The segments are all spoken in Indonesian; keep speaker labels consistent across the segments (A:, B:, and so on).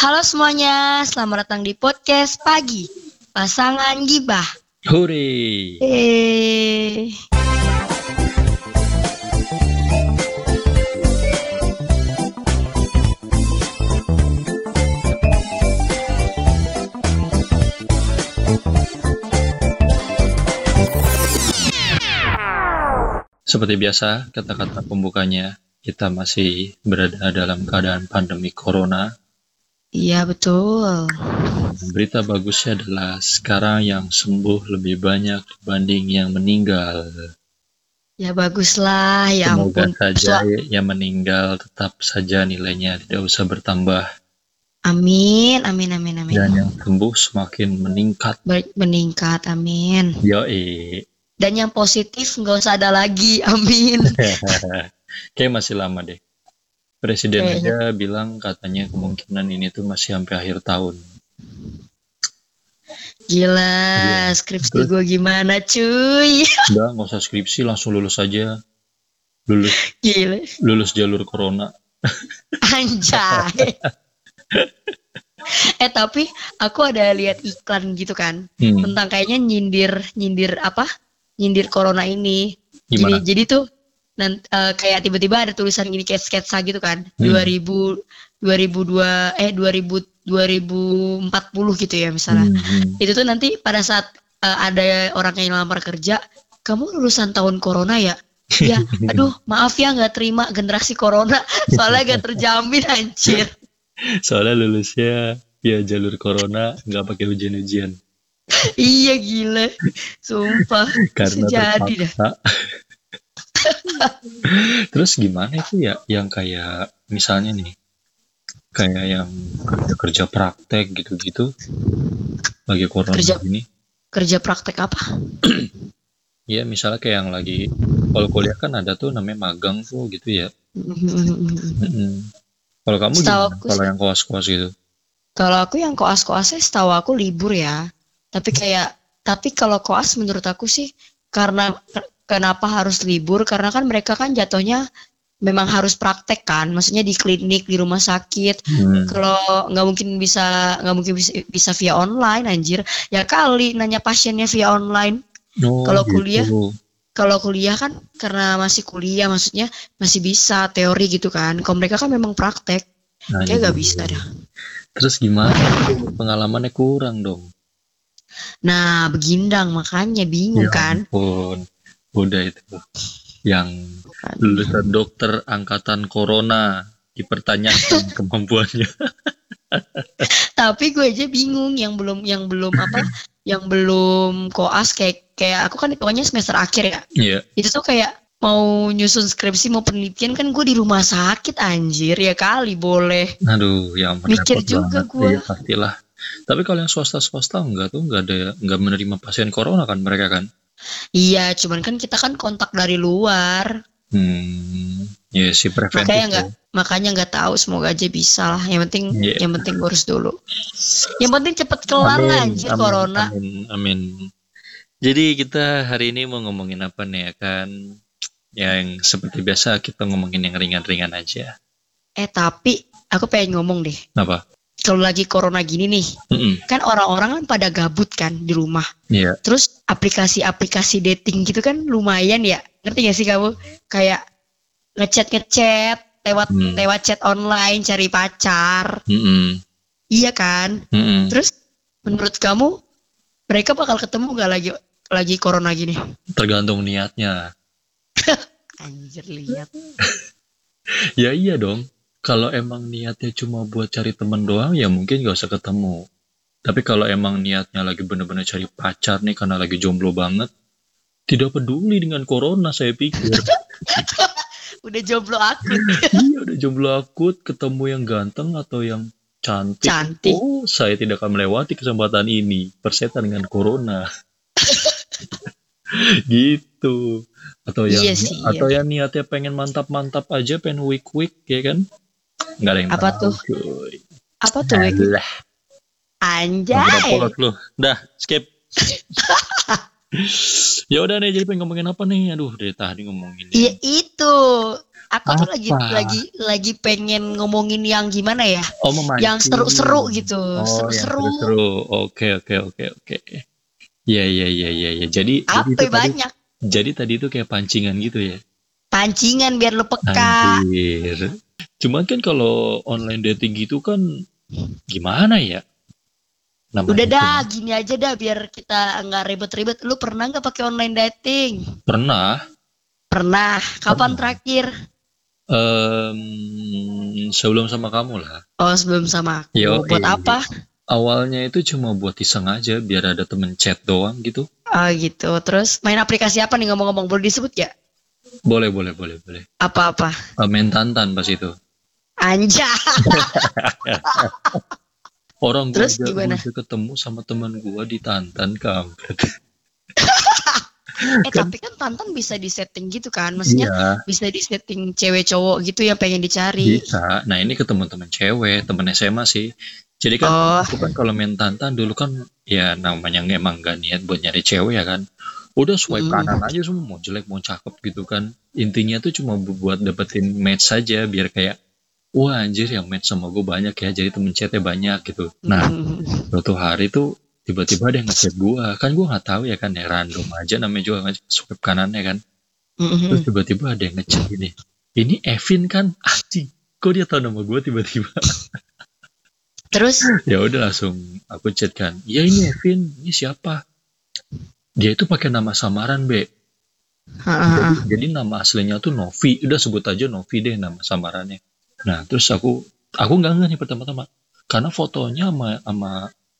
A: Halo semuanya, selamat datang di podcast pagi pasangan gibah.
B: Hore. Seperti biasa, kata-kata pembukanya, kita masih berada dalam keadaan pandemi corona.
A: Iya betul.
B: Berita bagusnya adalah sekarang yang sembuh lebih banyak dibanding yang meninggal.
A: Ya baguslah, ya
B: Semoga
A: ampun.
B: saja yang meninggal tetap saja nilainya tidak usah bertambah.
A: Amin, amin, amin, amin.
B: Dan yang sembuh semakin meningkat.
A: Baik meningkat, amin.
B: Yoi.
A: Dan yang positif nggak usah ada lagi, amin.
B: Kayak masih lama deh. Presiden
A: Kayaknya.
B: aja bilang katanya kemungkinan ini tuh masih sampai akhir tahun.
A: Gila,
B: Iya.
A: skripsi gue gimana cuy?
B: Udah nggak usah skripsi langsung lulus aja. Lulus
A: Gila,
B: lulus jalur corona.
A: anjay. eh tapi aku ada lihat iklan gitu kan
B: Hmm,
A: tentang kayaknya nyindir nyindir apa nyindir corona ini
B: gimana?
A: Gini, jadi tuh nan- eh, kayak tiba-tiba ada tulisan gini kayak sketsa gitu kan
B: Hmm.
A: 2000 2002 eh 2000 2040 gitu ya misalnya
B: Hmm, hmm.
A: itu tuh nanti pada saat eh, ada orang yang lamar kerja kamu lulusan tahun corona ya ya aduh maaf ya nggak terima generasi corona soalnya gak terjamin anjir
B: Soalnya lulusnya ya jalur corona nggak pakai ujian-ujian
A: iya gila sumpah
B: karena
A: Bisa jadi dah.
B: terpaksa. Terus gimana itu ya yang kayak misalnya nih kayak yang kerja, kerja praktek gitu-gitu lagi corona
A: Kerja-
B: ini
A: kerja praktek apa?
B: Ya misalnya kayak yang lagi kalau kuliah kan ada tuh namanya magang tuh gitu ya. Mm-mm. kalau kamu
A: Setahu
B: gimana? kalau yang koas-koas gitu.
A: Kalau aku yang koas-koasnya setahu aku libur ya. Tapi kayak tapi kalau koas menurut aku sih karena kenapa harus libur? Karena kan mereka kan jatuhnya memang harus praktek kan, maksudnya di klinik, di rumah sakit.
B: Hmm.
A: Kalau nggak mungkin bisa nggak mungkin bisa, bisa via online anjir. Ya kali nanya pasiennya via online.
B: Oh,
A: Kalau
B: gitu.
A: kuliah? Kalau kuliah kan karena masih kuliah maksudnya masih bisa teori gitu kan. Kalau mereka kan memang praktek.
B: Nah,
A: Kayak nggak
B: gitu.
A: bisa dah.
B: Terus gimana? Pengalamannya kurang dong.
A: Nah, begindang makanya bingung
B: Ya
A: kan.
B: ampun. Udah itu. Yang lulusan dokter angkatan corona dipertanyakan kemampuannya.
A: Tapi gue aja bingung yang belum yang belum apa? yang belum koas kayak kayak aku kan pokoknya semester akhir ya.
B: Iya.
A: Itu tuh kayak mau nyusun skripsi mau penelitian kan gue di rumah sakit anjir ya kali boleh.
B: Aduh, ya ampun,
A: Mikir juga gua.
B: Iya, pastilah. Tapi kalau yang swasta-swasta enggak tuh enggak ada enggak menerima pasien corona kan mereka kan.
A: Iya, cuman kan kita kan kontak dari luar.
B: Hmm. Ya sih preventif.
A: Makanya nggak
B: tuh.
A: makanya nggak tahu semoga aja bisa lah. Yang penting
B: Iya.
A: yang penting ngurus dulu. Yang penting cepet kelar lah anjir
B: amin,
A: corona.
B: Amin, amin. Jadi kita hari ini mau ngomongin apa nih ya kan? Yang seperti biasa kita ngomongin yang ringan-ringan aja.
A: Eh tapi aku pengen ngomong deh.
B: Apa?
A: Kalau lagi corona gini nih,
B: Mm-mm.
A: kan orang-orang kan pada gabut kan di rumah.
B: Iya.
A: Terus aplikasi-aplikasi dating gitu kan lumayan ya. Ngerti gak sih kamu? Kayak ngechat ngechat lewat
B: Hmm.
A: lewat chat online cari pacar.
B: Mm-mm.
A: Iya kan?
B: Mm-mm.
A: Terus menurut kamu mereka bakal ketemu gak lagi lagi corona gini?
B: Tergantung niatnya.
A: Anjir lihat.
B: Ya iya dong. Kalau emang niatnya cuma buat cari temen doang, ya mungkin gak usah ketemu. Tapi kalau emang niatnya lagi bener-bener cari pacar nih karena lagi jomblo banget, tidak peduli dengan corona saya pikir.
A: Udah jomblo aku.
B: iya udah jomblo akut, ketemu yang ganteng atau yang cantik.
A: Cantik.
B: Oh, saya tidak akan melewati kesempatan ini. Persetan dengan corona. gitu. Atau yang
A: Iya sih, iya.
B: atau yang niatnya pengen mantap-mantap aja, pengen week-week, ya kan? Nggak ada yang
A: Apa
B: tahu,
A: tuh?
B: cuy.
A: Apa tuh?
B: Alah,
A: Anjay.
B: udah polos lu. Dah, skip. ya udah nih, jadi pengen ngomongin apa nih? Aduh, dari tadi ngomongin.
A: Iya itu. aku tuh lagi lagi lagi pengen ngomongin yang gimana ya?
B: Oh, memancing.
A: Yang seru-seru gitu,
B: Oh,
A: seru-seru.
B: seru-seru. Oke, oke, oke, oke. Iya, iya, iya, iya, iya. Jadi, jadi
A: Apa
B: itu tadi,
A: banyak
B: jadi tadi itu kayak pancingan gitu ya.
A: pancingan biar lu peka.
B: Anjir. Cuman kan kalau online dating gitu kan gimana ya? Namanya
A: Udah dah,
B: cuma-
A: gini aja dah biar kita nggak ribet-ribet. Lu pernah nggak pakai online dating?
B: Pernah.
A: Pernah. Kapan
B: Pernah.
A: terakhir?
B: Em, sebelum sama kamu lah.
A: Oh, sebelum sama aku.
B: Yo,
A: Buat
B: eh.
A: apa?
B: Awalnya itu cuma buat iseng aja biar ada temen chat doang gitu.
A: Oh gitu. Terus main aplikasi apa nih ngomong-ngomong? Boleh disebut ya?
B: Boleh, boleh, boleh, boleh.
A: Apa-apa?
B: Eh, main tantan pas itu.
A: Anja.
B: Orang
A: Terus gimana?
B: gua ketemu sama teman gua di tantan kampret.
A: eh tapi kan Tantan bisa disetting gitu kan? Maksudnya
B: Iya,
A: bisa disetting cewek cowok gitu yang pengen dicari.
B: bisa. Nah ini ketemu teman cewek, temen SMA sih. Jadi kan
A: Oh,
B: aku kan kalau main tantan dulu kan ya namanya emang gak niat buat nyari cewek ya kan. Udah swipe
A: Hmm.
B: kanan aja semua mau jelek mau cakep gitu kan. Intinya tuh cuma bu- buat dapetin match saja biar kayak wah anjir yang match sama gue banyak ya jadi temen chatnya banyak gitu. Nah suatu hari tuh tiba-tiba ada yang ngechat gue kan gue nggak tahu ya kan ya random aja namanya juga nge- swipe kanannya kan.
A: mm,
B: Terus tiba-tiba ada yang ngechat gini. Ini Evin kan anjing. Kok dia tahu nama gue tiba-tiba?
A: Terus
B: ya udah langsung aku chat kan ya ini Evin ini siapa dia itu pakai nama samaran be
A: ah.
B: jadi nama aslinya tuh Novi udah sebut aja Novi deh nama samarannya nah terus aku aku nggak nggak nih pertama-tama. Karena fotonya sama sama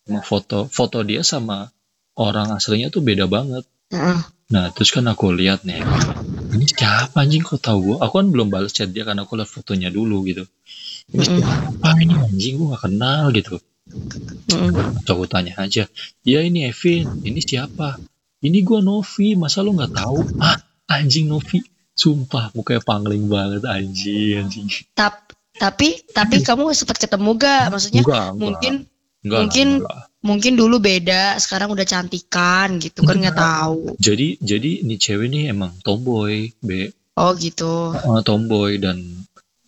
B: sama foto foto dia sama orang aslinya tuh beda banget.
A: Ah, ah.
B: nah terus kan aku lihat nih ini siapa anjing? Kok tahu gue aku kan belum balas chat dia karena aku lihat fotonya dulu gitu. Ini siapa ini anjing? Gue gak kenal gitu.
A: Mm,
B: aku tanya aja, ya ini Evin, ini siapa? Ini gua Novi, masa lu nggak tahu? Ah, anjing Novi, sumpah mukanya pangling banget anjing, anjing.
A: Tap, tapi tapi kamu sempat ketemu gak? Maksudnya
B: Enggak, enggak,
A: mungkin
B: enggak,
A: mungkin
B: enggak.
A: mungkin dulu beda, sekarang udah cantikan gitu kan nggak tahu.
B: Jadi jadi ini cewek nih emang tomboy, be,
A: Oh gitu.
B: Ah, tomboy dan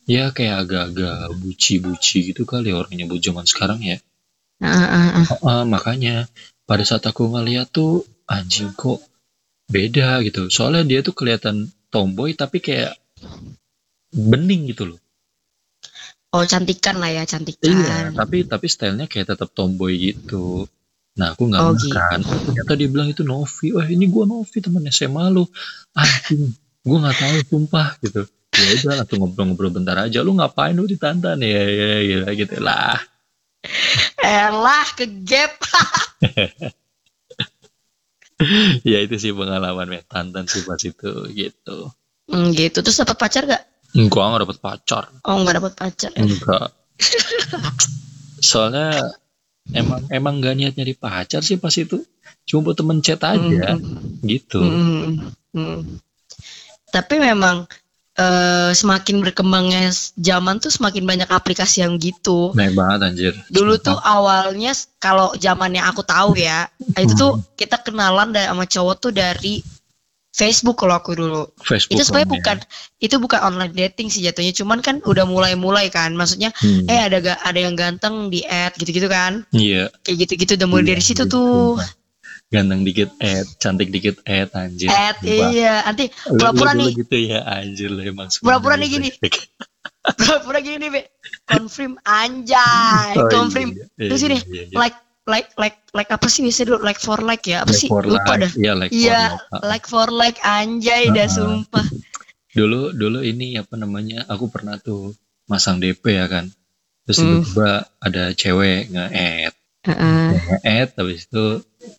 B: ya kayak agak-agak buci-buci gitu kali ya orang nyebut zaman sekarang ya.
A: Ah, ah, ah.
B: Ah, makanya pada saat aku ngeliat tuh anjing kok beda gitu. Soalnya dia tuh kelihatan tomboy tapi kayak bening gitu loh.
A: Oh cantikan lah ya
B: Iya,
A: cantikan.
B: tapi tapi stylenya kayak tetap tomboy gitu. Nah, aku nggak
A: Oh,
B: makan. Ternyata dia bilang itu Novi. Wah, ini gua Novi temen SMA lu. Anjing, gua nggak tahu sumpah gitu. Ya udah langsung ngobrol-ngobrol bentar aja. Lu ngapain lu di Tantan ya ya ya gitu lah.
A: Elah ke gap.
B: ya itu sih pengalaman me Tantan sih pas itu gitu.
A: Hmm, gitu. Terus dapat pacar gak?
B: Enggak nggak dapet pacar.
A: Oh nggak dapat pacar. ya?
B: Enggak. Soalnya emang emang gak niat nyari pacar sih pas itu. Cuma buat temen chat aja
A: Hmm,
B: gitu.
A: hmm, hmm. Tapi memang eh, semakin berkembangnya zaman tuh semakin banyak aplikasi yang gitu.
B: Baik banget anjir.
A: Dulu tuh awalnya kalau zamannya aku tahu ya, itu tuh kita kenalan da- sama cowok tuh dari Facebook kalau aku dulu.
B: Facebook
A: Itu sebenarnya
B: on, ya.
A: bukan itu bukan online dating sih jatuhnya, cuman kan udah mulai-mulai kan. Maksudnya
B: Hmm.
A: eh ada ga, ada yang ganteng di add gitu-gitu kan.
B: Iya.
A: Kayak gitu-gitu udah mulai
B: Iya,
A: dari situ
B: gitu.
A: tuh.
B: Ganteng dikit ad, cantik dikit ad anjir.
A: Add
B: Sumpah.
A: iya, nanti pura-pura nih.
B: gitu ya anjir lu emang.
A: Pura-pura nih gini. pura-pura gini Be. Confirm anjay,
B: Oh,
A: confirm.
B: iya, iya,
A: Terus ini,
B: iya, iya.
A: Like like like like apa sih biasanya dulu like for like ya? Apa
B: Like
A: sih?
B: for
A: Lupa
B: like.
A: dah.
B: Iya, like for
A: Iya,
B: like. Ah.
A: like for like anjay dah
B: Ah.
A: sumpah.
B: Dulu dulu ini apa namanya? Aku pernah tuh masang DP ya kan. Terus
A: Hmm.
B: tiba-tiba ada cewek nge-add,
A: Heeh.
B: nge-add habis itu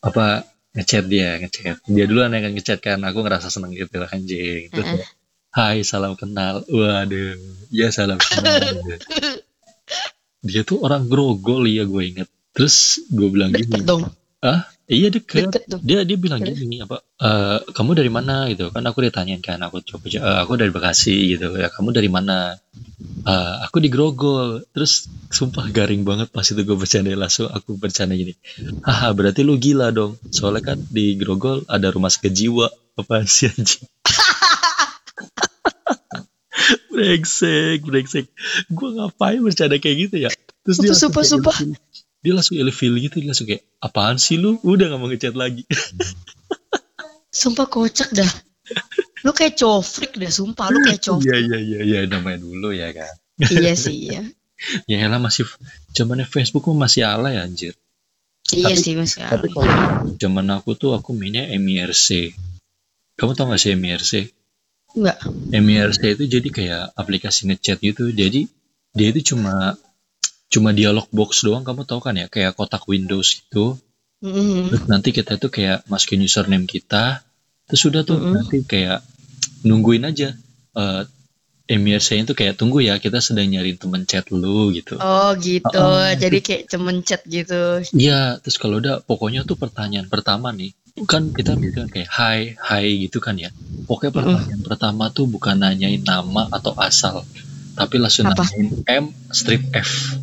B: apa ngechat dia, ngechat. Dia duluan yang ngechat kan. Aku ngerasa seneng gitu anjing. Terus
A: Heeh.
B: Hai, salam kenal. Waduh, ya salam kenal. Dia tuh orang grogol ya gue inget. Terus gue bilang gini,
A: dong.
B: Iya deket.
A: Deket.
B: Dia dia bilang gini apa? "Eh, kamu dari mana gitu? Kan aku ditanyain kan, aku coba "Eh, aku dari Bekasi gitu. Ya kamu dari mana? "Eh, aku di Grogol. Terus sumpah garing banget pas itu gue bercanda langsung aku bercanda gini. Haha, berarti lu gila dong. Soalnya kan di Grogol ada rumah sakit jiwa. Apa sih anjing? brengsek brengsek gue ngapain bercanda kayak gitu ya terus dia
A: Sumpah,
B: langsung
A: sumpah,
B: ilfil. Dia langsung ilfil gitu dia langsung kayak apaan sih lu? Udah gak mau ngechat lagi.
A: Sumpah kocak dah. Lu kayak cofrik dah, sumpah. Lu kayak cofrik.
B: iya iya iya iya. Namanya dulu ya kan.
A: Iya sih, iya.
B: ya elah masih zamannya Facebook masih alay anjir.
A: Iya
B: Tapi-
A: sih masih
B: tapi kalau zaman aku tuh aku mainnya MIRC kamu tau gak sih MIRC
A: Enggak.
B: MIRC itu jadi kayak aplikasi ngechat gitu. Jadi dia itu cuma cuma dialog box doang kamu tahu kan ya kayak kotak Windows itu terus nanti kita tuh kayak masukin username kita terus sudah tuh
A: Mm-mm.
B: nanti kayak nungguin aja eh MIRC itu kayak tunggu ya kita sedang nyariin temen chat lu gitu
A: Oh gitu,
B: Oh.
A: jadi kayak cemen chat gitu.
B: Iya, terus kalau udah pokoknya tuh pertanyaan pertama nih, kan kita bilang kayak hai, hai gitu kan ya. Pokoknya pertanyaan pertama tuh bukan nanyain nama atau asal, tapi langsung
A: Apa?
B: nanyain M strip F.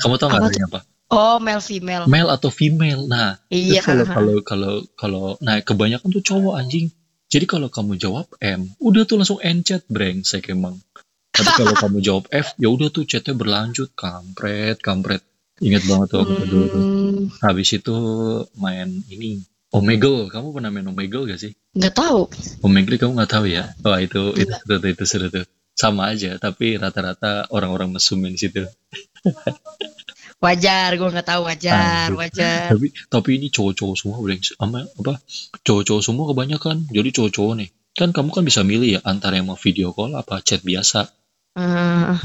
B: Kamu tau nggak artinya apa?
A: Oh male female.
B: Male atau female. Nah,
A: Iya.
B: kalau kalau kalau kalau nah kebanyakan tuh cowok anjing. Jadi kalau kamu jawab M, udah tuh langsung end chat brengsek emang. Tapi kalau kamu jawab F, ya udah tuh chatnya berlanjut kampret, kampret. Ingat banget tuh aku dulu tuh.
A: Hmm,
B: Habis itu main ini Omegle, kamu pernah main Omegle gak sih?
A: nggak tahu.
B: Omegle kamu nggak tahu ya? Wah itu itu seru tuh, itu seru tuh. Sama aja, tapi rata-rata orang-orang mesum di situ.
A: Wajar, gue nggak tahu wajar,
B: Anjir.
A: wajar.
B: Tapi tapi ini cowok-cowok semua brengsek. Ama apa? Cowok-cowok semua kebanyakan. Jadi cowok-cowok nih. Kan kamu kan bisa milih ya antara yang mau video call apa chat biasa.
A: Hmm,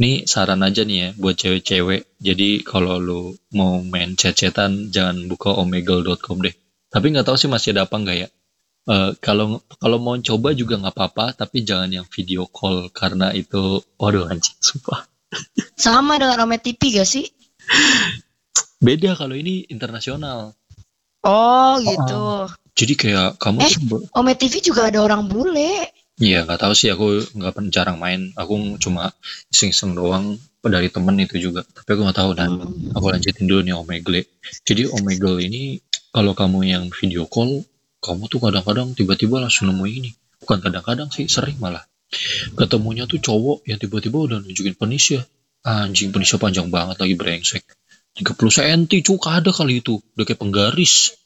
B: Nih saran aja nih ya buat cewek-cewek. Jadi kalau lu mau main chat-chatan jangan buka omegle.com deh. Tapi nggak tahu sih masih ada apa nggak ya. Eh, kalau kalau mau coba juga nggak apa-apa, tapi jangan yang video call karena itu, waduh anjing, sumpah.
A: Sama dengan Ome TV gak sih?
B: Beda kalau ini internasional.
A: Oh gitu.
B: Jadi kayak kamu
A: Eh.
B: tuh, ber-
A: Ome TV juga ada orang bule.
B: Iya nggak tahu sih aku nggak jarang main. Aku cuma iseng-iseng doang dari temen itu juga. Tapi aku nggak tahu dan
A: Hmm.
B: aku lanjutin dulu nih Omegle. Jadi Omegle ini kalau kamu yang video call, kamu tuh kadang-kadang tiba-tiba langsung nemu ini. Bukan kadang-kadang sih, sering malah. Ketemunya tuh cowok yang tiba-tiba udah nunjukin penis ya. Anjing penisnya panjang banget lagi brengsek. 30 cm cuk ada kali itu. Udah kayak penggaris.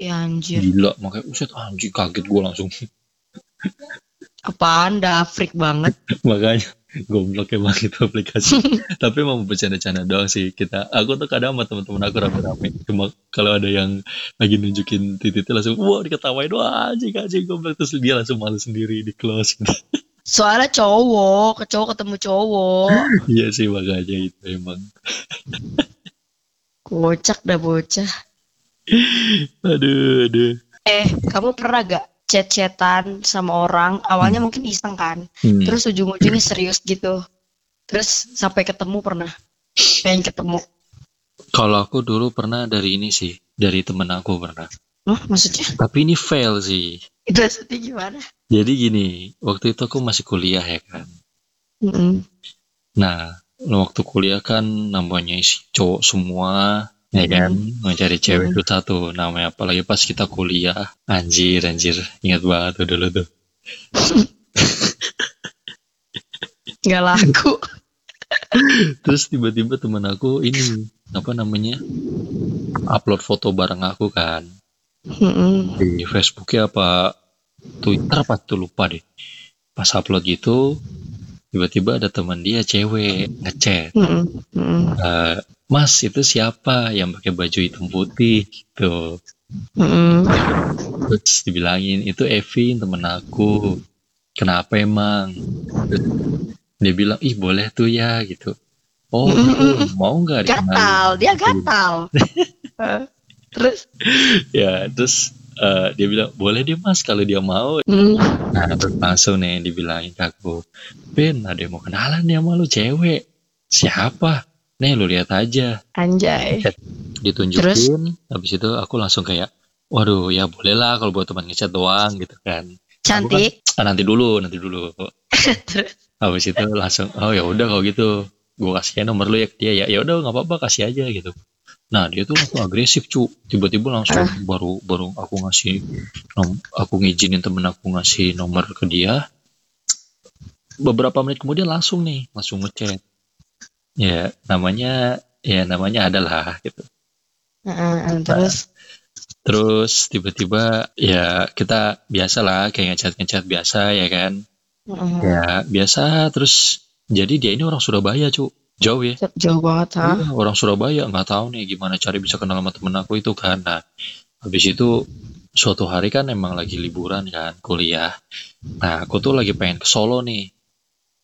A: Ya anjir.
B: Gila makanya uset anjing kaget gue langsung.
A: Apaan dah freak banget.
B: makanya goblok emang itu aplikasi tapi emang bercanda-canda doang sih kita aku tuh kadang sama teman-teman aku rame-rame cuma kalau ada yang lagi nunjukin titiknya langsung wah diketawain wah anjing anjing goblok terus dia langsung malu sendiri di close
A: Soalnya cowok, ke cowok ketemu cowok.
B: iya sih makanya itu emang
A: Kocak dah bocah.
B: aduh aduh
A: Eh, kamu pernah gak chat-chatan sama orang? Awalnya mungkin iseng kan,
B: Hmm.
A: terus ujung-ujungnya serius gitu. Terus sampai ketemu pernah? Pengen ketemu.
B: kalau aku dulu pernah dari ini sih dari temen aku pernah
A: Hah, maksudnya?
B: tapi ini fail sih
A: Itu maksudnya gimana?
B: Jadi gini waktu itu aku masih kuliah ya kan
A: Mm-mm.
B: Nah, waktu kuliah kan namanya isi cowok semua, ya kan? Mencari cewek itu satu namanya apalagi pas kita kuliah. Anjir, anjir. Ingat banget tuh dulu tuh.
A: Nggak laku.
B: Terus tiba-tiba teman aku ini apa namanya? Upload foto bareng aku kan
A: Mm-mm.
B: di Facebooknya apa Twitter apa tuh lupa deh. Pas upload gitu tiba-tiba ada teman dia cewek ngechat.
A: Mm-mm.
B: "Eh, Mas itu siapa yang pakai baju hitam putih gitu
A: Mm-mm.
B: terus dibilangin itu Evin temen aku kenapa emang Terus dia bilang ih boleh tuh ya gitu oh gitu. mau nggak
A: Gatal, dia gatal. Eh, Terus?
B: ya terus eh, dia bilang boleh deh mas kalau dia mau.
A: Mm.
B: nah terus langsung nih dibilangin ke aku Ben ada yang mau kenalan ya sama lu cewek. Siapa? Nih lu lihat aja.
A: Anjay.
B: ditunjukin habis itu aku langsung kayak waduh ya boleh lah kalau buat teman ngechat doang gitu kan.
A: Cantik.
B: ah, nanti dulu nanti dulu.
A: Terus?
B: habis itu langsung oh ya udah kalau gitu gue kasih nomor lu ya ke dia ya. Ya udah nggak apa-apa kasih aja gitu nah dia tuh langsung agresif cu. Tiba-tiba langsung baru baru aku ngasih nom, aku ngizinin temen aku ngasih nomor ke dia. Beberapa menit kemudian langsung nih langsung ngechat. Ya namanya ya namanya adalah gitu.
A: Heeh, terus?
B: terus tiba-tiba ya kita biasa lah kayak ngechat ngechat biasa ya kan?
A: Heeh,
B: ya biasa terus jadi dia ini orang Surabaya cu jauh ya?
A: Jauh banget ha.
B: Iya, orang Surabaya nggak tahu nih gimana cara bisa kenal sama temen aku itu kan. Nah habis itu suatu hari kan emang lagi liburan kan kuliah. Nah aku tuh lagi pengen ke Solo nih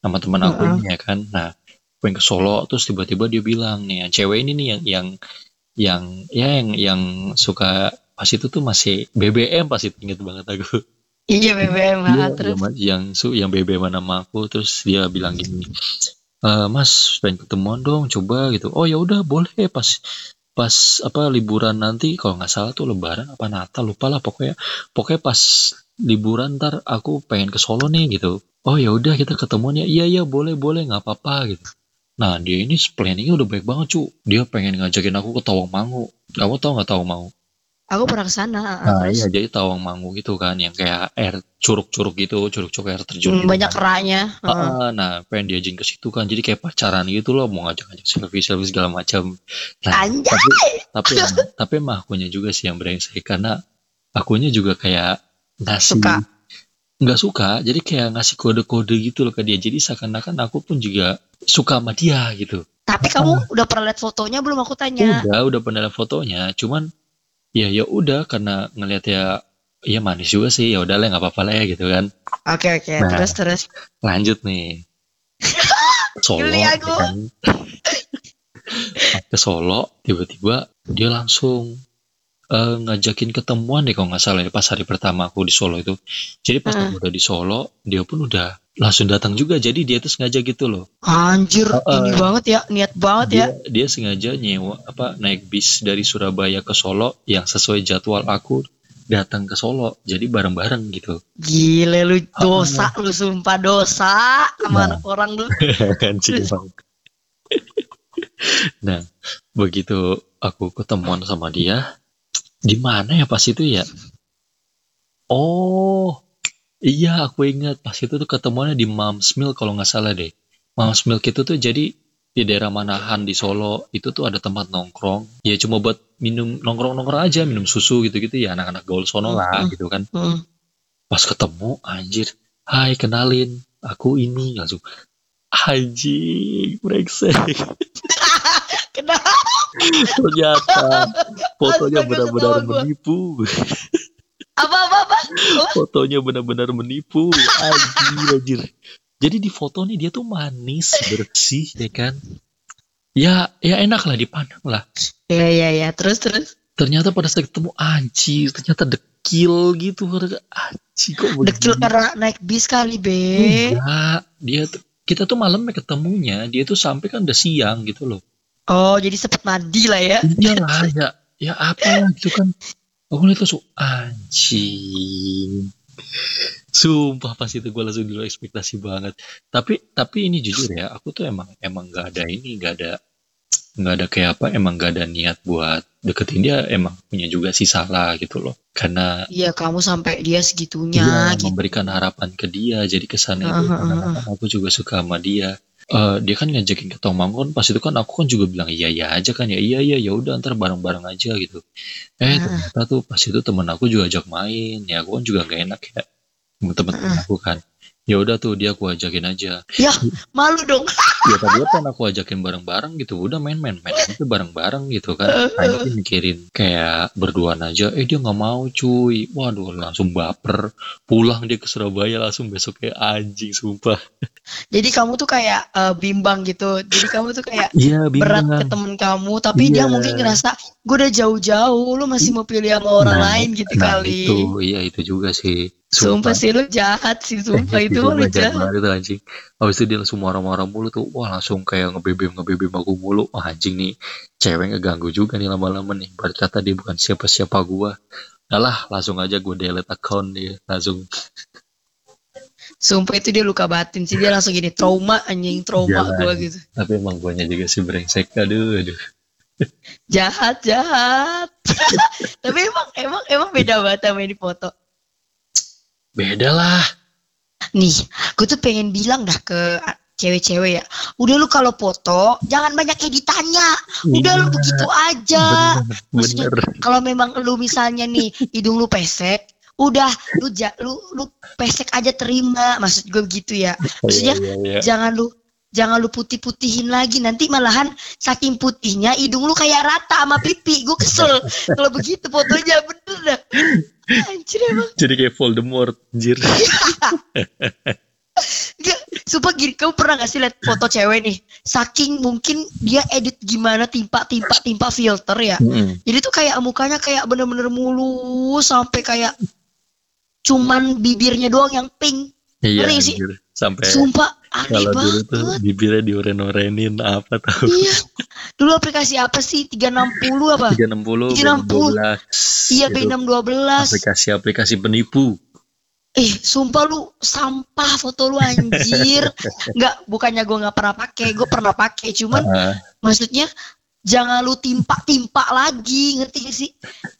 B: sama temen aku
A: Heeh.
B: ini ya kan? Nah pengen ke Solo terus tiba-tiba dia bilang nih yang cewek ini nih yang yang yang ya yang yang suka pas itu tuh masih BBM pas itu inget banget aku.
A: Iya BBM ha,
B: Iya,
A: terus?
B: yang, yang su yang BBM nama aku terus dia bilang gini "Eh, Mas pengen ketemuan dong coba gitu. Oh ya udah boleh pas pas apa liburan nanti. Kalau nggak salah tuh lebaran apa Natal lupa lah pokoknya. Pokoknya pas liburan ntar aku pengen ke Solo nih gitu. Oh ya udah kita ketemuan ya. Iya iya boleh boleh nggak apa-apa gitu. Nah dia ini planningnya udah baik banget cu. Dia pengen ngajakin aku ke Tawangmangu. Kamu tahu nggak Tawangmangu
A: aku pernah ke sana ha,
B: nah
A: terus
B: iya jadi Tawangmangu gitu kan yang kayak air curug-curug gitu curug-curug air terjun
A: hmm,
B: gitu
A: banyak
B: kan.
A: keraknya heeh.
B: Heeh, nah pengen diajin ke situ kan jadi kayak pacaran gitu loh mau ngajak-ngajak selfie selfie segala macam nah
A: Anjay.
B: tapi tapi emang, tapi emang akunya juga sih yang brengsek karena akunya juga kayak ngasih
A: Suka.
B: nggak suka jadi kayak ngasih kode-kode gitu loh ke dia jadi seakan-akan aku pun juga suka sama dia gitu
A: Tapi kamu udah pernah lihat fotonya belum aku tanya?
B: udah udah pernah lihat fotonya cuman ya ya udah karena ngelihat ya ya manis juga sih ya udah lah nggak apa-apa lah ya gitu kan
A: Oke oke
B: Nah.
A: terus terus.
B: lanjut nih Solo
A: aku.
B: kan. ke Solo tiba-tiba dia langsung eh, ngajakin ketemuan deh kalau nggak salah ya, pas hari pertama aku di Solo itu jadi pas
A: Heeh.
B: aku udah di Solo dia pun udah langsung datang juga jadi dia tuh sengaja gitu loh
A: Anjir
B: Heeh.
A: ini banget ya niat banget ya.
B: dia dia sengaja nyewa apa naik bis dari Surabaya ke Solo yang sesuai jadwal aku datang ke Solo jadi bareng-bareng gitu
A: Gile lu dosa lu sumpah dosa sama
B: Nah.
A: orang lu.
B: kan nah begitu aku ketemuan sama dia di mana ya pas itu ya oh iya aku ingat pas itu tuh ketemuannya di Mom's Milk kalau nggak salah deh Mom's Milk itu tuh jadi di daerah Manahan di Solo itu tuh ada tempat nongkrong ya cuma buat minum nongkrong nongkrong aja minum susu gitu gitu ya anak-anak gaul sono lah
A: Hmm.
B: gitu kan
A: Hmm.
B: pas ketemu anjir hai kenalin aku ini langsung anjing brengsek
A: Kenapa?
B: Ternyata fotonya benar-benar menipu.
A: Apa apa apa?
B: fotonya benar-benar menipu. Anjir anjir. Jadi di foto nih dia tuh manis bersih ya kan? Ya ya enak lah dipandang lah.
A: Ya ya ya. Terus terus.
B: ternyata pada saat ketemu anjir ternyata dekil gitu. Anjir kok
A: Dekil
B: begini?
A: karena naik bis kali be.
B: enggak. Dia tuh kita tuh malamnya ketemunya dia tuh sampai kan udah siang gitu loh
A: Oh jadi sempet mandi lah ya.
B: iya lah ya ya apa gitu kan. Aku lihat langsung anjing. Sumpah pas itu gue langsung dulu ekspektasi banget. Tapi tapi ini jujur ya aku tuh emang emang nggak ada ini nggak ada nggak ada kayak apa emang nggak ada niat buat deketin dia emang punya juga sih salah gitu loh. Karena
A: Iya kamu sampai dia segitunya
B: dia
A: gitu.
B: memberikan harapan ke dia jadi kesannya itu.
A: Aha,
B: karena
A: aha.
B: kan aku juga suka sama dia Eh, dia kan ngajakin ke Tomang kan pas itu kan aku kan juga bilang iya iya aja kan ya iya iya ya udah ntar bareng bareng aja gitu. Eh
A: Ah.
B: ternyata tuh pas itu temen aku juga ajak main ya aku kan juga gak enak ya temen-temen
A: Ah.
B: aku kan. Ya udah tuh dia aku ajakin aja.
A: Ya malu dong.
B: ya tadi kan aku ajakin bareng-bareng gitu udah main-main main itu bareng-bareng gitu kan. Kayaknya sih mikirin kayak berduaan aja eh dia nggak mau cuy. Waduh langsung baper. Pulang dia ke Surabaya langsung besok kayak anjing sumpah
A: Jadi kamu tuh kayak eh, bimbang gitu. Jadi kamu tuh kayak
B: iya
A: berat ke temen kamu tapi dia
B: Iya.
A: mungkin ngerasa gue udah jauh-jauh lu masih mau pilih sama orang
B: Nah,
A: lain gitu
B: nah
A: kali.
B: itu. Iya itu juga sih.
A: Sumpah sih lu jahat sih sumpah. Itu
B: sumpah
A: lu
B: jahat itu anjing. Habis itu dia langsung marah-marah mulu tuh. Wah langsung kayak ngebebem ngebebem aku mulu. Wah anjing nih. Cewek ngeganggu juga nih lama-lama nih. Berarti kata dia bukan siapa-siapa gua. Nah lah langsung aja gue delete account dia. Langsung
A: sumpah itu dia luka batin sih. Dia langsung gini trauma anjing trauma
B: Jalan.
A: gue gitu.
B: Tapi emang guanya juga sih brengsek. Aduh aduh.
A: Jahat jahat. Tapi emang emang emang beda banget sama yang di foto.
B: Beda lah.
A: Nih gue tuh pengen bilang dah ke cewek-cewek ya. Udah lu kalau foto jangan banyak editannya. Udah lu
B: Iya.
A: begitu aja. Maksudnya, kalau memang lu misalnya nih hidung lu pesek udah lu ja, lu lu pesek aja terima maksud gue begitu ya maksudnya
B: Iya, iya, iya.
A: jangan lu jangan lu putih-putihin lagi nanti malahan saking putihnya hidung lu kayak rata sama pipi gue kesel kalau begitu fotonya bener dah anjir emang
B: jadi kayak Voldemort anjir
A: Gak, sumpah gini, kamu pernah gak sih lihat foto cewek nih? Saking mungkin dia edit gimana timpa timpa timpa filter ya.
B: Mm-mm.
A: Jadi tuh kayak mukanya kayak bener-bener mulus sampai kayak cuman bibirnya doang yang pink.
B: iya
A: Ngeri sih.
B: sampai
A: Sumpah aneh
B: kalau dulu tuh
A: banget.
B: bibirnya dioren-orenin apa tahu
A: Iya. Dulu aplikasi apa sih? 360 apa?
B: 360
A: 360. Iya
B: Itu
A: B612.
B: aplikasi-aplikasi penipu
A: Eh, sumpah lu sampah foto lu anjir. Enggak, bukannya gua nggak pernah pakai, gue pernah pakai, cuman
B: Ah,
A: maksudnya jangan lu timpa-timpa lagi ngerti gak sih?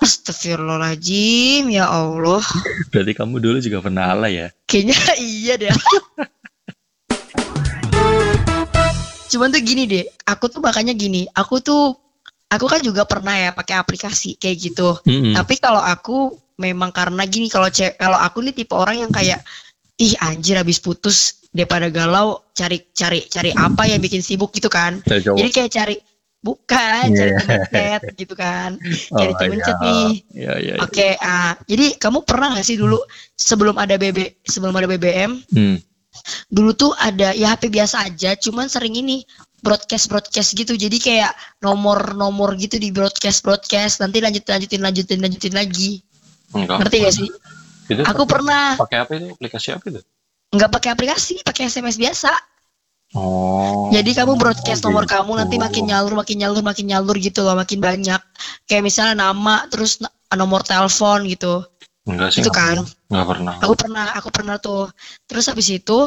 A: Astagfirullahaladzim ya Allah.
B: Berarti kamu dulu juga pernah alay ya?
A: Kayaknya iya deh. Cuman tuh gini deh aku tuh makanya gini aku tuh aku kan juga pernah ya pakai aplikasi kayak gitu.
B: Mm-mm.
A: tapi kalau aku memang karena gini kalau cek kalau aku nih tipe orang yang kayak ih anjir habis putus daripada galau cari cari cari apa yang bikin sibuk gitu kan. Jadi kayak cari bukan cari
B: Iya.
A: temen chat gitu kan cari
B: Oh,
A: temen chat nih
B: Iya, iya, iya.
A: oke ah jadi kamu pernah gak sih dulu sebelum ada BB sebelum ada BBM
B: Hmm.
A: dulu tuh ada ya HP biasa aja cuman sering ini broadcast broadcast gitu jadi kayak nomor nomor gitu di broadcast broadcast nanti lanjut lanjutin lanjutin lanjutin lagi
B: Enggak.
A: ngerti gak sih
B: Itu
A: aku pernah
B: pakai apa itu? Aplikasi apa itu?
A: nggak pakai aplikasi pakai SMS biasa
B: Oh.
A: Jadi kamu broadcast nomor
B: gitu.
A: kamu nanti makin nyalur, makin nyalur, makin nyalur gitu loh, makin banyak. Kayak misalnya nama, terus nomor telepon gitu.
B: Enggak sih.
A: Itu kan.
B: Enggak pernah.
A: Aku pernah, aku pernah tuh. Terus habis itu,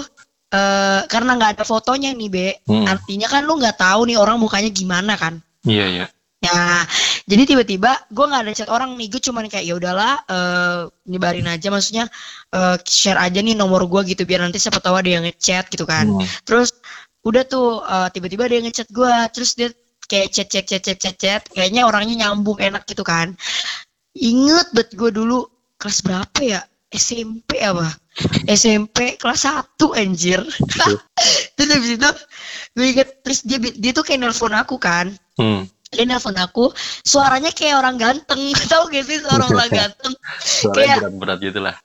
A: eh karena nggak ada fotonya nih, Be.
B: Hmm.
A: Artinya kan lu nggak tahu nih orang mukanya gimana kan.
B: Iya, iya.
A: Ya, jadi tiba-tiba gue nggak ada chat orang nih, gue cuman kayak ya udahlah, eh nyebarin aja, maksudnya eh, share aja nih nomor gue gitu biar nanti siapa tahu ada yang ngechat gitu kan
B: Hmm.
A: terus udah tuh eh, tiba-tiba dia ngechat gua terus dia kayak chat chat chat chat chat chat. Kayaknya orangnya nyambung enak gitu kan. Inget bet gue dulu kelas berapa ya? SMP apa? SMP kelas 1 anjir. Terus habis itu gue inget terus dia dia tuh kayak nelpon aku kan.
B: Hmm.
A: dia nelpon aku suaranya kayak orang ganteng. Tau gak sih suara orang ganteng?
B: Suaranya
A: Kayak-
B: berat-berat gitu lah.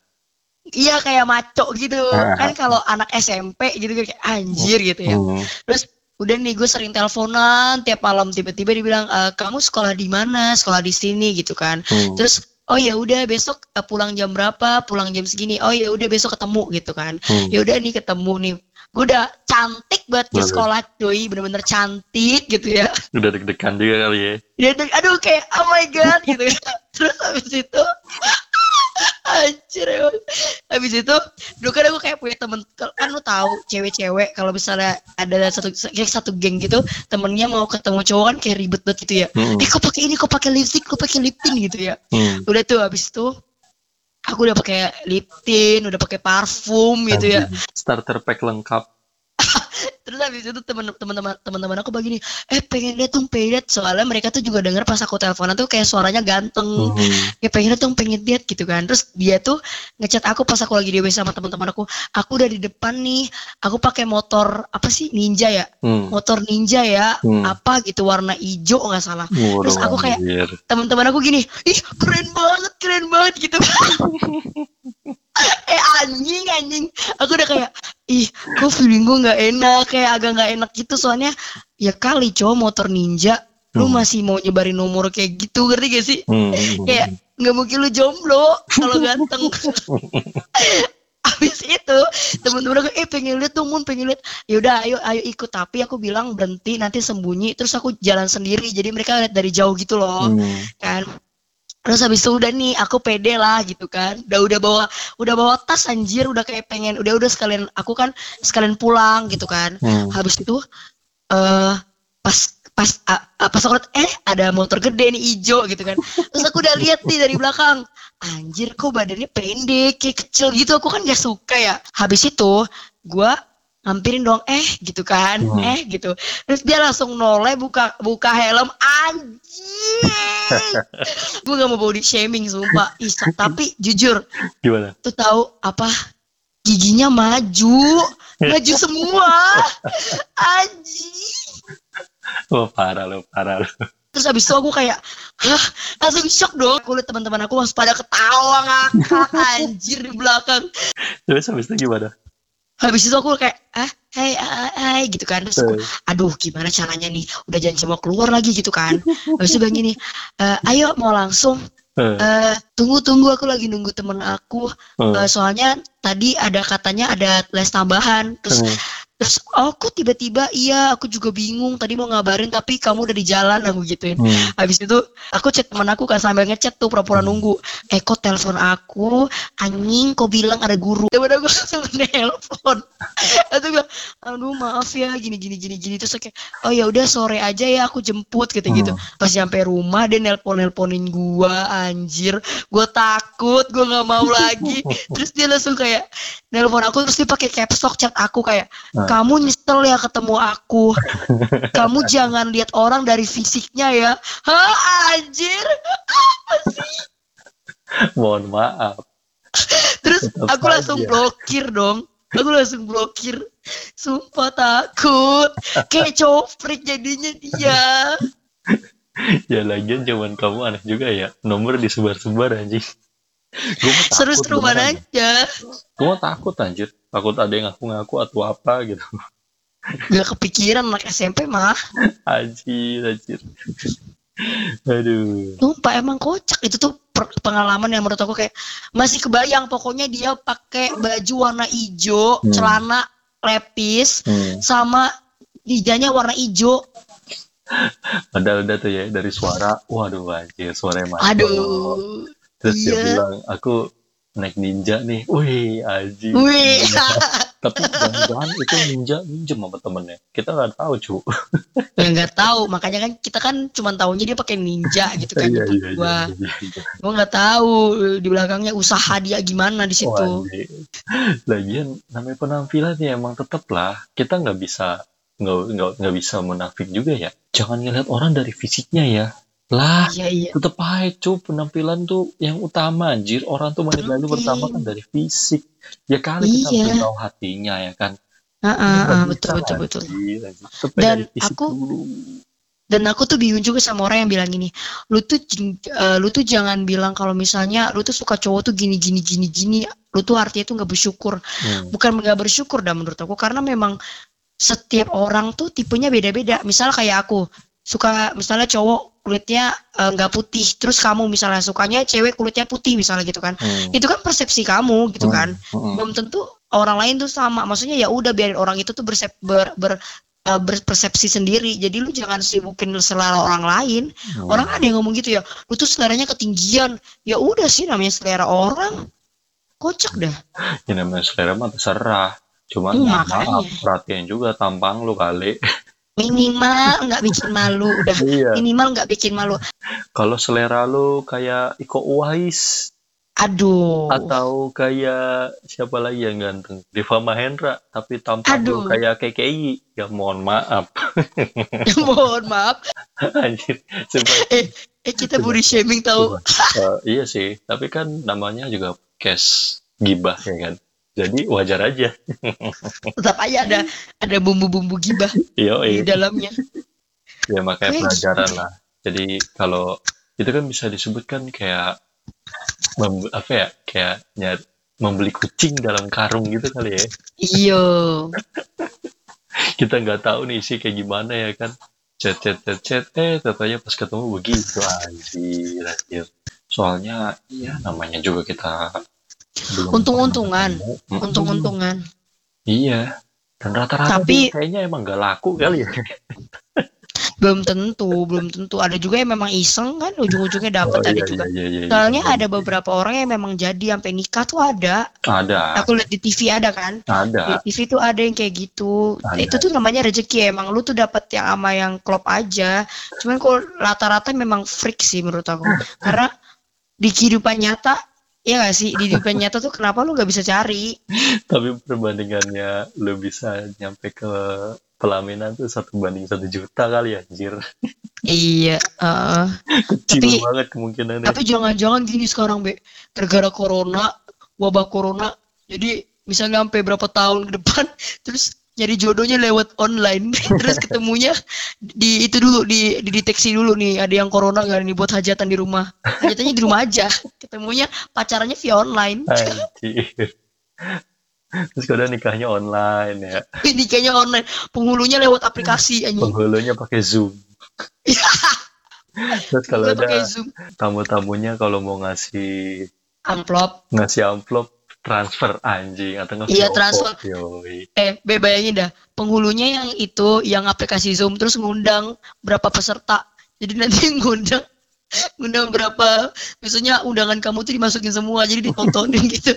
A: Iya kayak maco gitu
B: Ah.
A: kan kalau anak SMP gitu kayak anjir gitu ya
B: Hmm.
A: Terus udah nih gue sering teleponan tiap malam tiba-tiba dibilang "Eh, kamu sekolah di mana? Sekolah di sini gitu kan.
B: Hmm.
A: Terus oh ya udah besok eh, pulang jam berapa? Pulang jam segini. Oh ya udah besok ketemu gitu kan.
B: Hmm.
A: Ya udah nih ketemu nih. Gue udah cantik banget ke
B: Bener.
A: sekolah cuy, bener-bener cantik gitu ya.
B: Udah deg-degan juga kali ya.
A: Tuh, aduh kayak oh my god gitu ya. Terus habis itu Anjir emang. Habis itu dulu kan aku kayak punya temen kan lu tahu cewek-cewek kalau misalnya ada satu kayak satu geng gitu temennya mau ketemu cowok kan kayak ribet banget gitu ya.
B: Hmm.
A: Eh kok pakai ini kok pakai lipstick kok pakai lip tint gitu ya.
B: Hmm.
A: Udah tuh habis itu aku udah pakai lip tint, udah pakai parfum gitu ya.
B: Starter pack lengkap.
A: Terus habis itu teman-teman teman-teman aku begini, eh pengen lihat dong, pengen lihat soalnya mereka tuh juga denger pas aku teleponan tuh kayak suaranya ganteng.
B: Hmm.
A: ya pengen lihat dong pengen lihat gitu kan terus dia tuh ngechat aku pas aku lagi di sama teman-teman aku aku udah di depan nih aku pakai motor apa sih ninja ya
B: Hmm.
A: motor ninja ya
B: Hmm.
A: apa gitu warna hijau nggak salah Terus
B: Waduh,
A: aku kayak- teman-teman aku gini ih keren banget keren banget gitu kan eh anjing anjing aku udah kayak ih kok feeling gue nggak enak kayak agak nggak enak gitu. Soalnya ya kali cowok motor ninja lu
B: Hmm.
A: masih mau nyebarin nomor kayak gitu ngerti gak sih?
B: Hmm.
A: kayak nggak mungkin lu jomblo kalau ganteng. Habis itu temen-temen aku eh pengen lihat dong mun pengen lihat. Yaudah ayo ayo ikut. Tapi aku bilang berhenti nanti sembunyi. Terus aku jalan sendiri jadi mereka lihat dari jauh gitu loh.
B: Hmm.
A: kan terus habis itu udah nih aku pede lah gitu kan. Udah udah bawa udah bawa tas anjir. Udah kayak pengen udah udah sekalian aku kan sekalian pulang gitu kan.
B: Hmm.
A: habis itu eh pas pas a- a- pas aku liat, eh ada motor gede nih hijau gitu kan. Terus aku udah lihat nih dari belakang. Anjir kok badannya pendek kayak kecil gitu. Aku kan gak suka ya. Habis itu gua ngampirin dong eh gitu kan
B: Hmm.
A: eh gitu terus dia langsung noleh buka buka helm anjir gue gak mau body shaming sumpah Ih, tapi jujur
B: Gimana?
A: tuh tahu apa giginya maju maju semua anjing
B: Oh parah lo, parah lo.
A: terus habis itu aku kayak hah langsung shock dong aku lihat teman-teman aku langsung pada ketawa ngakak anjir di belakang
B: Terus habis itu gimana?
A: Habis itu aku kayak ah hai hai, hai gitu kan. Terus aku,
B: Eh,
A: aduh gimana caranya nih? Udah janji mau keluar lagi gitu kan. Habis itu bilang gini "Eh, ayo mau langsung
B: eh,
A: Eh, tunggu tunggu aku lagi nunggu temen aku.
B: Eh,
A: soalnya tadi ada katanya ada les tambahan. Terus. Terus oh kok tiba-tiba? Iya aku juga bingung tadi mau ngabarin tapi kamu udah di jalan aku gituin.
B: Hmm.
A: habis itu aku chat teman aku kan sambil ngechat tuh pura-pura nunggu. Eh kok telepon aku? Anjing kok bilang ada guru? Temen aku langsung nelpon. Itu bilang aduh maaf ya gini gini gini gini. Terus kayak oh ya udah sore aja ya aku jemput gitu gitu.
B: Hmm.
A: pas nyampe rumah dia nelpon nelponin gua anjir. Gua takut gua nggak mau lagi. Terus dia langsung kayak nelpon aku terus dia pakai caps lock chat aku kayak
B: Hmm.
A: Kamu nyesel ya ketemu aku kamu jangan lihat orang dari fisiknya ya hah anjir apa sih
B: Mohon maaf.
A: terus
B: Tetap
A: aku langsung
B: aja.
A: blokir dong aku langsung blokir sumpah takut kayak cowok jadinya dia
B: Ya lagian zaman kamu aneh juga ya. Nomor disebar-sebar anjing. Gue mah takut beneran.
A: aja
B: Gue takut anjir. Takut ada yang ngaku-ngaku atau apa gitu.
A: gak kepikiran anak SMP mah
B: Anjir, anjir. Aduh.
A: Sumpah emang kocak itu tuh pengalaman yang menurut aku kayak masih kebayang pokoknya dia pakai baju warna hijau,
B: Hmm.
A: celana lepis
B: Hmm.
A: sama hijaunya warna hijau.
B: Padahal udah tuh ya dari suara. Waduh anjir, suaranya masuk.
A: Aduh.
B: Terus dia
A: iya.
B: bilang, aku naik ninja nih. Wih, anjir.
A: Wih.
B: Tapi jangan-jangan itu ninja minjem sama temennya. Kita nggak tahu, cu.
A: Ya nggak tahu, makanya kan kita kan cuma taunya dia pakai ninja gitu kan.
B: Iya, iya, iya,
A: gua
B: iya, iya.
A: gua nggak tahu di belakangnya usaha dia gimana di situ.
B: Lagian namanya penampilan ya emang tetep lah. Kita nggak bisa nggak nggak nggak bisa munafik juga ya. Jangan ngeliat orang dari fisiknya ya. Lah,
A: Iya iya.
B: tetep aja cu penampilan tuh yang utama anjir. Orang tuh menilai lu pertama kan dari fisik. Ya kali kita
A: Iya.
B: harus tahu hatinya ya kan. Nggak
A: ah,
B: bisa,
A: betul betul betul.
B: anjir, anjir. Tetep
A: Dan aku-
B: dulu.
A: dan aku tuh bingung juga sama orang yang bilang gini lu tuh eh, lu tuh jangan bilang kalau misalnya lu tuh suka cowok tuh gini gini gini gini lu tuh artinya tuh nggak bersyukur
B: Hmm.
A: bukan nggak bersyukur dah menurut aku karena memang setiap orang tuh tipenya beda-beda misal kayak aku suka misalnya cowok kulitnya eh, nggak putih terus kamu misalnya sukanya cewek kulitnya putih misalnya gitu kan
B: Hmm.
A: itu kan persepsi kamu gitu kan
B: Hmm.
A: belum tentu orang lain tuh sama maksudnya ya udah biarin orang itu tuh bersep, ber, ber, eh, berpersepsi sendiri jadi lu jangan sibukin selera orang lain
B: Hmm.
A: orang ada yang ngomong gitu ya lu tuh seleranya ketinggian ya udah sih namanya selera orang kocak dah
B: Ya namanya selera mah terserah. Cuman
A: Hmm,
B: ya maaf, perhatian juga tampang lu kali.
A: minimal nggak bikin malu udah
B: iya.
A: minimal nggak bikin malu
B: Kalau selera lu kayak Iko Uwais
A: aduh
B: atau kayak siapa lagi yang ganteng? Deva Mahendra, tapi tampang
A: Aduh.
B: lu kayak KKI. Ya mohon maaf.
A: mohon maaf
B: Anjir. Sumpah.
A: eh kita body shaming tahu
B: Eh, iya sih, tapi kan namanya juga cash gibah ya kan. Jadi wajar aja.
A: tetap aja ada ada bumbu-bumbu gibah
B: Iya,
A: di dalamnya
B: ya makanya
A: Wih.
B: pelajaran lah. Jadi kalau itu kan bisa disebutkan kayak mem- apa ya kayak nyari membeli kucing dalam karung gitu kali ya.
A: iyo
B: Kita nggak tahu nih isi kayak gimana ya kan. Chat chat chat chat eh katanya pas ketemu begitu anjir anjir. Soalnya ya namanya juga kita
A: Untung-untungan. untung-untungan.
B: Iya. Dan rata-rata
A: Tapi-
B: kayaknya emang gak laku kali ya.
A: belum tentu belum tentu. Ada juga yang memang iseng kan ujung-ujungnya dapat
B: Oh,
A: ada
B: iya,
A: juga.
B: iya, iya, iya.
A: soalnya ada beberapa orang yang memang jadi sampai nikah tuh ada.
B: Ada,
A: aku lihat di TV ada kan?
B: Ada.
A: di TV tuh ada yang kayak gitu.
B: Ada.
A: itu tuh namanya rezeki emang lu tuh dapat yang sama yang klop aja. Cuman kok rata-rata memang freak sih menurut aku. Karena di kehidupan nyata ya gak sih di kehidupan nyata tuh kenapa lu nggak bisa cari
B: Tapi perbandingannya lu bisa nyampe ke pelaminan tuh satu banding satu juta kali ya, anjir.
A: iya heeh.
B: Kecil
A: Tapi-
B: banget kemungkinannya.
A: tapi jangan-jangan gini sekarang be gara-gara corona wabah corona jadi misalnya sampai berapa tahun ke depan terus nyari jodohnya lewat online terus ketemunya di itu dulu di dideteksi dulu nih ada yang corona gak nih buat hajatan di rumah. Hajatannya di rumah aja. Ketemunya pacarannya via online.
B: Anjir. Terus kadang nikahnya online ya.
A: ini kayaknya online. Penghulunya lewat aplikasi anjing.
B: Penghulunya pakai Zoom. Terus kalau ada tamu-tamunya kalau mau ngasih
A: amplop.
B: ngasih amplop transfer anjing atau nggak
A: Iya,
B: via
A: transfer.
B: Yoi.
A: eh be bayangin dah penghulunya yang itu yang aplikasi zoom terus ngundang berapa peserta jadi nanti ngundang ngundang berapa misalnya undangan kamu tuh dimasukin semua jadi ditontonin gitu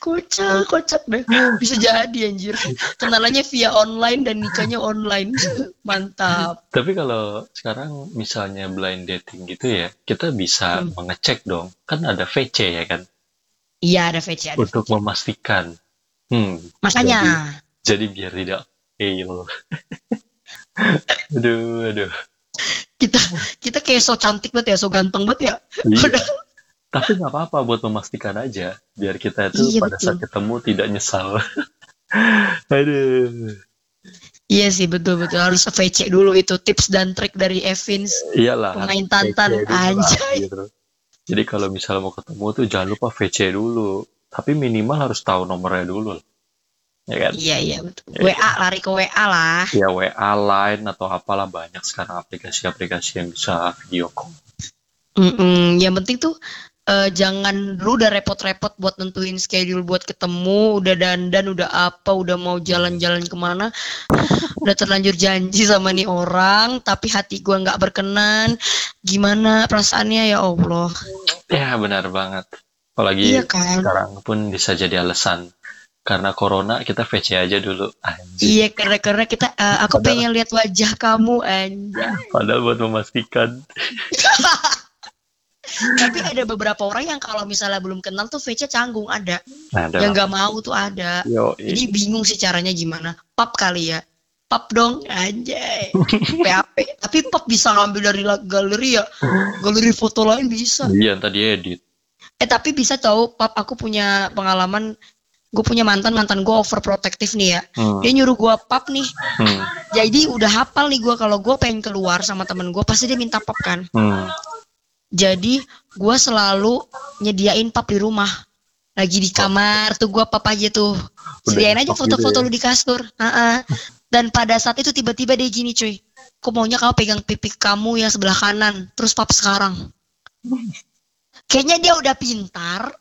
A: kocak kocak deh bisa jadi anjir kenalannya via online dan nikahnya online mantap
B: Tapi kalau sekarang misalnya blind dating gitu ya, kita bisa
A: Hmm.
B: mengecek dong. Kan ada VC ya kan,
A: iya ada VC ada
B: untuk memastikan. Hmm,
A: makanya
B: jadi biar tidak fail. aduh, aduh.
A: kita kita kayak so cantik banget ya so ganteng banget ya
B: Iya. Tapi nggak apa-apa buat memastikan aja, biar kita itu
A: Iya,
B: pada
A: betul.
B: saat ketemu tidak nyesal. aduh.
A: iya sih betul betul harus VC dulu itu tips dan trik dari Evins
B: Iyalah.
A: Pemain tantan, anjay.
B: gitu. Jadi kalau misalnya mau ketemu tuh jangan lupa VC dulu. Tapi minimal harus tahu nomornya dulu. Ya kan?
A: Iya iya betul.
B: Iya.
A: WA lari ke WA lah.
B: Ya WA, Line atau apalah banyak sekarang aplikasi-aplikasi yang bisa video call.
A: Mm-mm, Yang penting tuh eh, jangan lu udah repot-repot buat nentuin schedule buat ketemu, udah dandan, udah apa, udah mau jalan-jalan ke mana, udah terlanjur janji sama nih orang, tapi hati gua nggak berkenan. Gimana perasaannya ya Allah?
B: Ya benar banget. Apalagi
A: Iya kan?
B: sekarang pun bisa jadi alasan. Karena corona kita VC aja dulu. Anjir.
A: Iya karena karena kita eh, aku
B: Padahal-
A: pengen lihat wajah kamu anjay.
B: Padahal buat memastikan.
A: Tapi ada beberapa orang yang kalau misalnya belum kenal tuh VC canggung ada,
B: ada.
A: yang nggak mau tuh ada.
B: Yo,
A: Jadi bingung sih caranya gimana. Pap kali ya. Pap dong anjay. PAP. Tapi pap bisa ngambil dari galeri ya. Galeri foto lain bisa.
B: iya tadi edit.
A: Eh tapi bisa tahu pap aku punya pengalaman gue punya mantan mantan gue overprotective nih ya
B: Hmm.
A: dia nyuruh gue pap nih
B: Hmm.
A: jadi udah hafal nih gue kalau gue pengen keluar sama temen gue pasti dia minta pap kan
B: Hmm.
A: Jadi gue selalu nyediain pap di rumah lagi di kamar tuh gue pap aja tuh sediain aja
B: pap
A: foto-foto
B: gitu ya.
A: lu di kasur Ha-ha. dan pada saat itu tiba-tiba dia gini cuy kok maunya kamu pegang pipi kamu yang sebelah kanan terus pap sekarang kayaknya dia udah pintar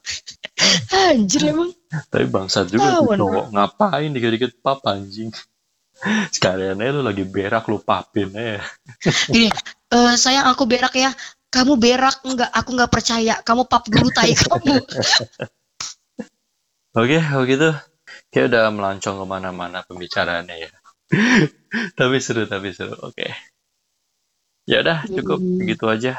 A: anjir emang
B: Tapi bangsat juga tuh
A: Tawan.
B: cowok. Ngapain dikit-dikit pap anjing. Sekalian aja lu lagi berak lu papin aja.
A: gini "Eh, sayang aku berak ya kamu berak enggak aku nggak percaya kamu pap dulu tai kamu
B: Oke, kalau gitu kayak udah melancong ke mana-mana pembicaraannya ya. tapi seru, tapi seru. Oke. Ya udah, cukup
A: Hmm.
B: begitu aja.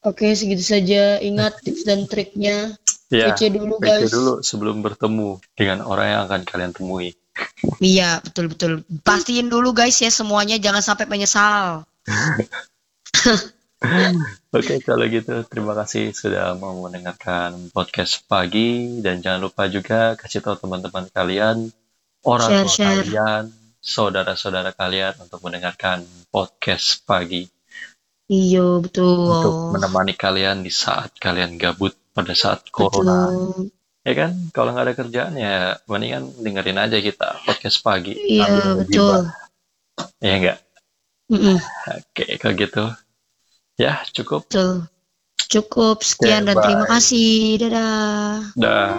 A: oke segitu saja ingat tips dan triknya
B: Ya,
A: VC dulu
B: PC
A: guys
B: dulu sebelum bertemu dengan orang yang akan kalian temui.
A: Iya, betul betul. Pastiin dulu guys ya semuanya jangan sampai menyesal.
B: Oke, kalau gitu terima kasih sudah mau mendengarkan podcast pagi dan jangan lupa juga kasih tahu teman-teman kalian, orang
A: Share,
B: tua
A: share.
B: kalian, saudara-saudara kalian untuk mendengarkan podcast pagi
A: Iya, betul.
B: untuk menemani kalian di saat kalian gabut pada saat corona.
A: Betul.
B: Ya kan, kalau nggak ada kerjaan ya mendingan dengerin aja kita podcast pagi.
A: Iya, betul.
B: ngegibah. Ya enggak?
A: Mm-mm,
B: Oke, kalau gitu. Ya, cukup.
A: betul. Cukup sekian
B: Oke,
A: dan terima
B: bye.
A: kasih. Dadah.
B: Dah.